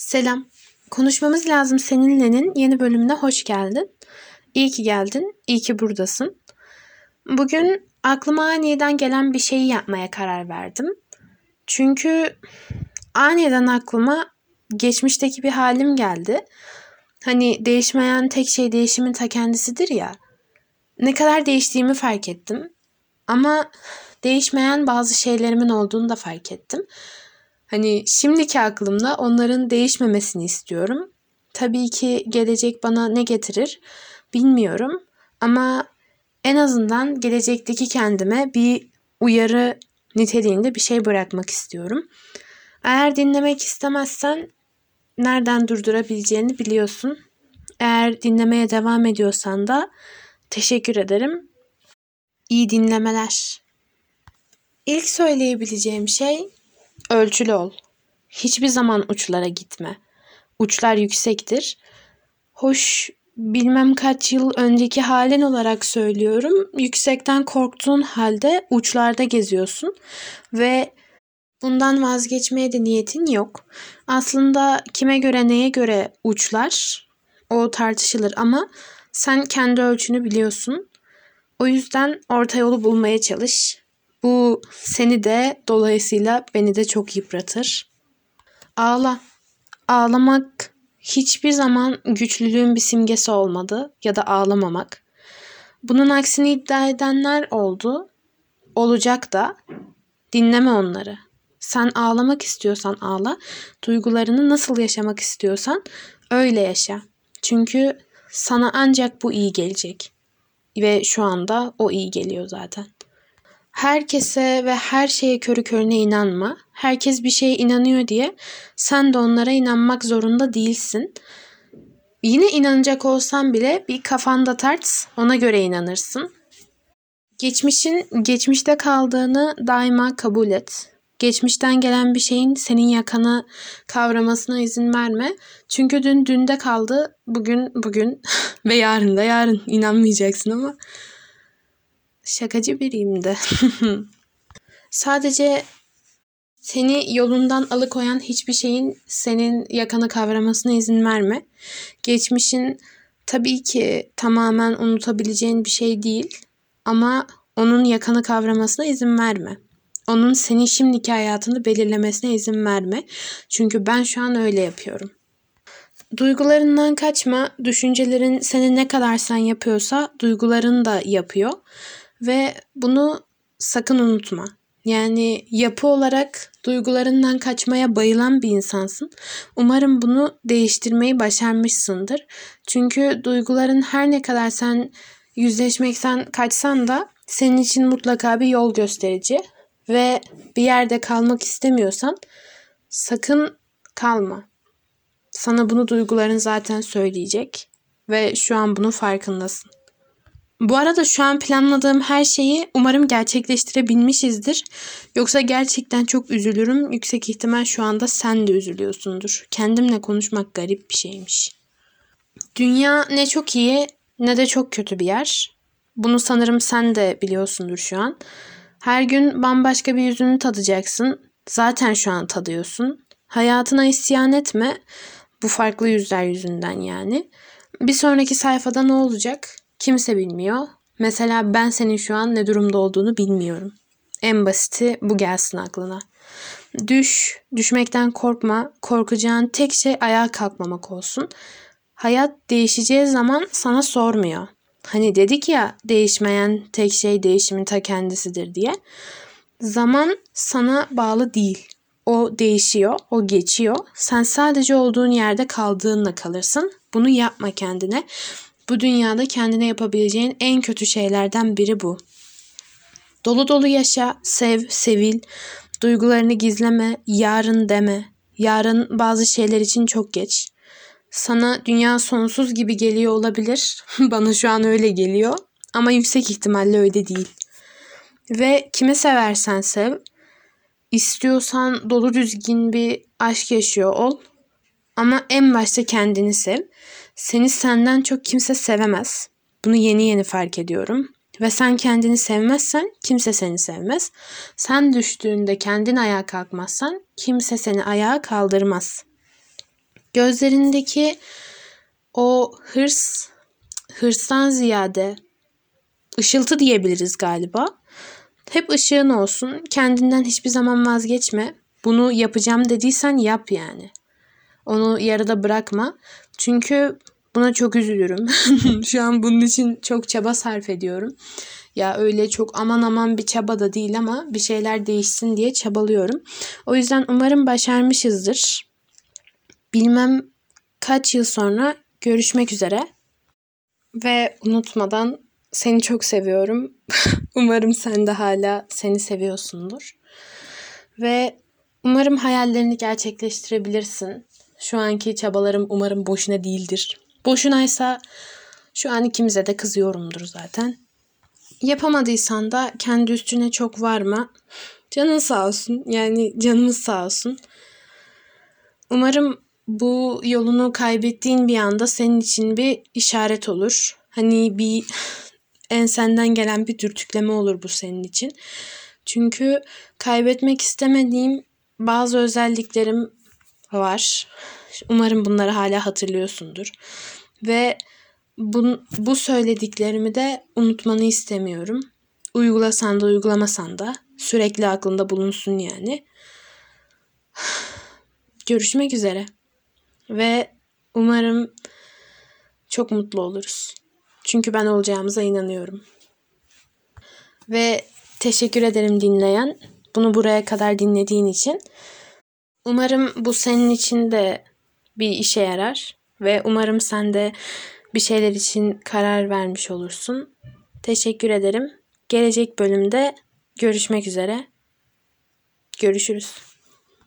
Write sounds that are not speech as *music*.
Selam. Konuşmamız lazım seninle'nin yeni bölümüne hoş geldin. İyi ki geldin, iyi ki buradasın. Bugün aklıma aniden gelen bir şeyi yapmaya karar verdim. Çünkü aniden aklıma geçmişteki bir halim geldi. Hani değişmeyen tek şey değişimin ta kendisidir ya. Ne kadar değiştiğimi fark ettim. Ama değişmeyen bazı şeylerimin olduğunu da fark ettim. Hani şimdiki aklımda onların değişmemesini istiyorum. Tabii ki gelecek bana ne getirir bilmiyorum ama en azından gelecekteki kendime bir uyarı niteliğinde bir şey bırakmak istiyorum. Eğer dinlemek istemezsen nereden durdurabileceğini biliyorsun. Eğer dinlemeye devam ediyorsan da teşekkür ederim. İyi dinlemeler. İlk söyleyebileceğim şey ölçülü ol. Hiçbir zaman uçlara gitme. Uçlar yüksektir. Hoş bilmem kaç yıl önceki halin olarak söylüyorum. Yüksekten korktuğun halde uçlarda geziyorsun ve bundan vazgeçmeye de niyetin yok. Aslında kime göre neye göre uçlar o tartışılır ama sen kendi ölçünü biliyorsun. O yüzden orta yolu bulmaya çalış. Bu seni de dolayısıyla beni de çok yıpratır. Ağla. Ağlamak hiçbir zaman güçlülüğün bir simgesi olmadı ya da ağlamamak. Bunun aksini iddia edenler oldu. Olacak da. Dinleme onları. Sen ağlamak istiyorsan ağla. Duygularını nasıl yaşamak istiyorsan öyle yaşa. Çünkü sana ancak bu iyi gelecek. Ve şu anda o iyi geliyor zaten. Herkese ve her şeye körü körüne inanma. Herkes bir şeye inanıyor diye sen de onlara inanmak zorunda değilsin. Yine inanacak olsan bile bir kafanda tart, ona göre inanırsın. Geçmişin geçmişte kaldığını daima kabul et. Geçmişten gelen bir şeyin senin yakana kavramasına izin verme. Çünkü dün dünde kaldı, bugün bugün *laughs* ve yarın da yarın. inanmayacaksın ama şakacı biriyim de. *laughs* Sadece seni yolundan alıkoyan hiçbir şeyin senin yakanı kavramasına izin verme. Geçmişin tabii ki tamamen unutabileceğin bir şey değil ama onun yakanı kavramasına izin verme. Onun senin şimdiki hayatını belirlemesine izin verme. Çünkü ben şu an öyle yapıyorum. Duygularından kaçma. Düşüncelerin seni ne kadar sen yapıyorsa duyguların da yapıyor. Ve bunu sakın unutma. Yani yapı olarak duygularından kaçmaya bayılan bir insansın. Umarım bunu değiştirmeyi başarmışsındır. Çünkü duyguların her ne kadar sen yüzleşmekten kaçsan da senin için mutlaka bir yol gösterici ve bir yerde kalmak istemiyorsan sakın kalma. Sana bunu duyguların zaten söyleyecek ve şu an bunun farkındasın. Bu arada şu an planladığım her şeyi umarım gerçekleştirebilmişizdir. Yoksa gerçekten çok üzülürüm. Yüksek ihtimal şu anda sen de üzülüyorsundur. Kendimle konuşmak garip bir şeymiş. Dünya ne çok iyi ne de çok kötü bir yer. Bunu sanırım sen de biliyorsundur şu an. Her gün bambaşka bir yüzünü tadacaksın. Zaten şu an tadıyorsun. Hayatına isyan etme. Bu farklı yüzler yüzünden yani. Bir sonraki sayfada ne olacak? Kimse bilmiyor. Mesela ben senin şu an ne durumda olduğunu bilmiyorum. En basiti bu gelsin aklına. Düş, düşmekten korkma. Korkacağın tek şey ayağa kalkmamak olsun. Hayat değişeceği zaman sana sormuyor. Hani dedik ya değişmeyen tek şey değişimin ta kendisidir diye. Zaman sana bağlı değil. O değişiyor, o geçiyor. Sen sadece olduğun yerde kaldığınla kalırsın. Bunu yapma kendine. Bu dünyada kendine yapabileceğin en kötü şeylerden biri bu. Dolu dolu yaşa, sev, sevil, duygularını gizleme, yarın deme. Yarın bazı şeyler için çok geç. Sana dünya sonsuz gibi geliyor olabilir. *laughs* Bana şu an öyle geliyor. Ama yüksek ihtimalle öyle değil. Ve kimi seversen sev. İstiyorsan dolu düzgün bir aşk yaşıyor ol. Ama en başta kendini sev. Seni senden çok kimse sevemez. Bunu yeni yeni fark ediyorum. Ve sen kendini sevmezsen kimse seni sevmez. Sen düştüğünde kendin ayağa kalkmazsan kimse seni ayağa kaldırmaz. Gözlerindeki o hırs, hırstan ziyade ışıltı diyebiliriz galiba. Hep ışığın olsun. Kendinden hiçbir zaman vazgeçme. Bunu yapacağım dediysen yap yani. Onu yarıda bırakma. Çünkü buna çok üzülürüm. *laughs* Şu an bunun için çok çaba sarf ediyorum. Ya öyle çok aman aman bir çaba da değil ama bir şeyler değişsin diye çabalıyorum. O yüzden umarım başarmışızdır. Bilmem kaç yıl sonra görüşmek üzere. Ve unutmadan seni çok seviyorum. *laughs* umarım sen de hala seni seviyorsundur. Ve umarım hayallerini gerçekleştirebilirsin. Şu anki çabalarım umarım boşuna değildir. Boşunaysa şu an ikimize de kızıyorumdur zaten. Yapamadıysan da kendi üstüne çok varma. Canın sağ olsun. Yani canımız sağ olsun. Umarım bu yolunu kaybettiğin bir anda senin için bir işaret olur. Hani bir *laughs* ensenden gelen bir dürtükleme olur bu senin için. Çünkü kaybetmek istemediğim bazı özelliklerim var. Umarım bunları hala hatırlıyorsundur. Ve bu, bu söylediklerimi de unutmanı istemiyorum. Uygulasan da uygulamasan da sürekli aklında bulunsun yani. Görüşmek üzere. Ve umarım çok mutlu oluruz. Çünkü ben olacağımıza inanıyorum. Ve teşekkür ederim dinleyen. Bunu buraya kadar dinlediğin için. Umarım bu senin için de bir işe yarar ve umarım sen de bir şeyler için karar vermiş olursun. Teşekkür ederim. Gelecek bölümde görüşmek üzere. Görüşürüz.